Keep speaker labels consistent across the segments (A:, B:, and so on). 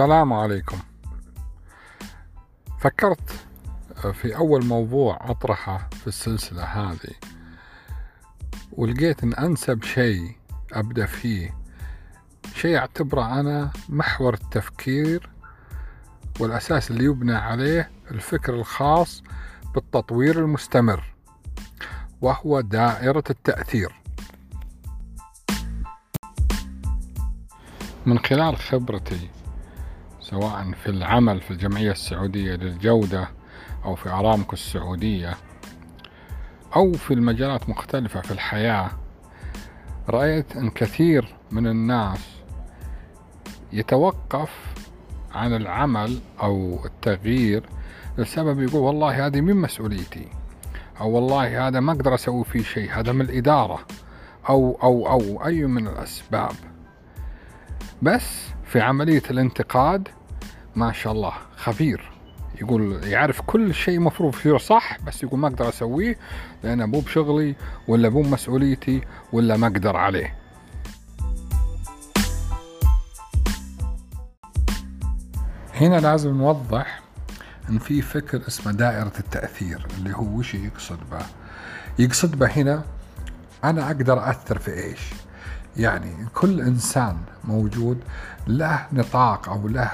A: السلام عليكم. فكرت في أول موضوع أطرحه في السلسلة هذه ولقيت أن أنسب شيء أبدأ فيه شيء أعتبره أنا محور التفكير والأساس اللي يبنى عليه الفكر الخاص بالتطوير المستمر وهو دائرة التأثير. من خلال خبرتي سواء في العمل في الجمعية السعودية للجودة أو في أرامكو السعودية أو في المجالات مختلفة في الحياة رأيت أن كثير من الناس يتوقف عن العمل أو التغيير لسبب يقول والله هذه من مسؤوليتي أو والله هذا ما أقدر أسوي فيه شيء هذا من الإدارة أو أو أو أي من الأسباب. بس في عملية الانتقاد ما شاء الله خبير. يقول يعرف كل شيء مفروض يصير صح بس يقول ما أقدر أسويه لأنه مو بشغلي ولا مو مسؤوليتي ولا ما أقدر عليه. هنا لازم نوضح إن في فكر اسمه دائرة التأثير اللي هو وش يقصد به؟ يقصد به هنا أنا أقدر أثر في إيش؟ يعني كل إنسان موجود له نطاق أو له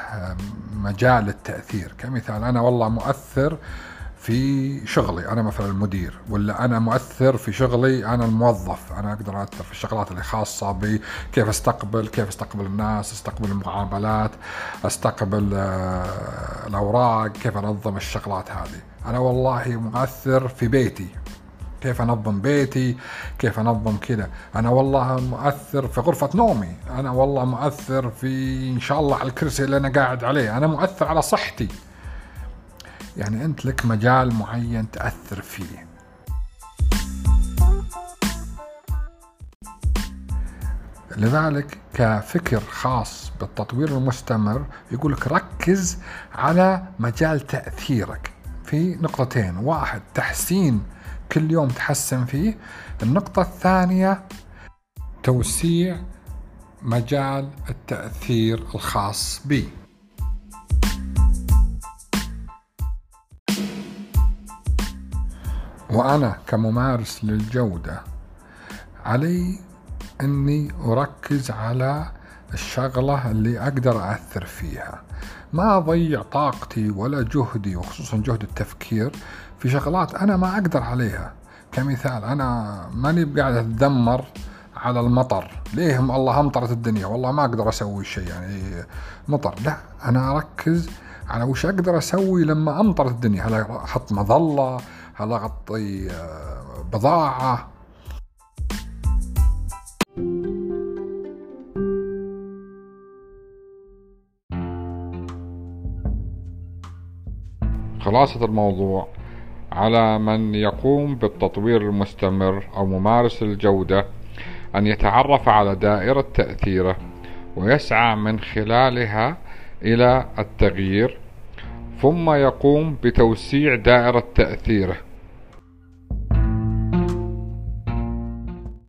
A: مجال للتاثير كمثال أنا والله مؤثر في شغلي أنا مثلا المدير ولا أنا مؤثر في شغلي أنا الموظف أنا أقدر اثر في الشغلات اللي خاصة بي كيف أستقبل كيف أستقبل الناس أستقبل المعاملات أستقبل الأوراق كيف أنظم الشغلات هذه. أنا والله مؤثر في بيتي. كيف انظم بيتي كيف انظم كذا أنا والله مؤثر في غرفة نومي. أنا والله مؤثر في إن شاء الله على الكرسي اللي أنا قاعد عليه. أنا مؤثر على صحتي. يعني أنت لك مجال معين تأثر فيه. لذلك كفكر خاص بالتطوير المستمر يقول لك ركز على مجال تأثيرك. في نقطتين. واحد تحسين كل يوم تحسن فيه. النقطة الثانية توسيع مجال التأثير الخاص بي. وأنا كممارس للجودة علي أني أركز على الشغلة اللي أقدر أثر فيها. ما أضيع طاقتي ولا جهدي وخصوصا جهد التفكير في شغلات أنا ما أقدر عليها. كمثال أنا ماني قاعد أتذمر على المطر. ليه الله أمطرت الدنيا؟ والله ما أقدر أسوي شيء يعني مطر. لا أنا أركز على وش أقدر أسوي لما أمطرت الدنيا. هل أحط مظلة؟ هل أغطي بضاعة؟ خلاصة الموضوع على من يقوم بالتطوير المستمر أو ممارس الجودة أن يتعرف على دائرة تأثيره ويسعى من خلالها إلى التغيير ثم يقوم بتوسيع دائرة تأثيره.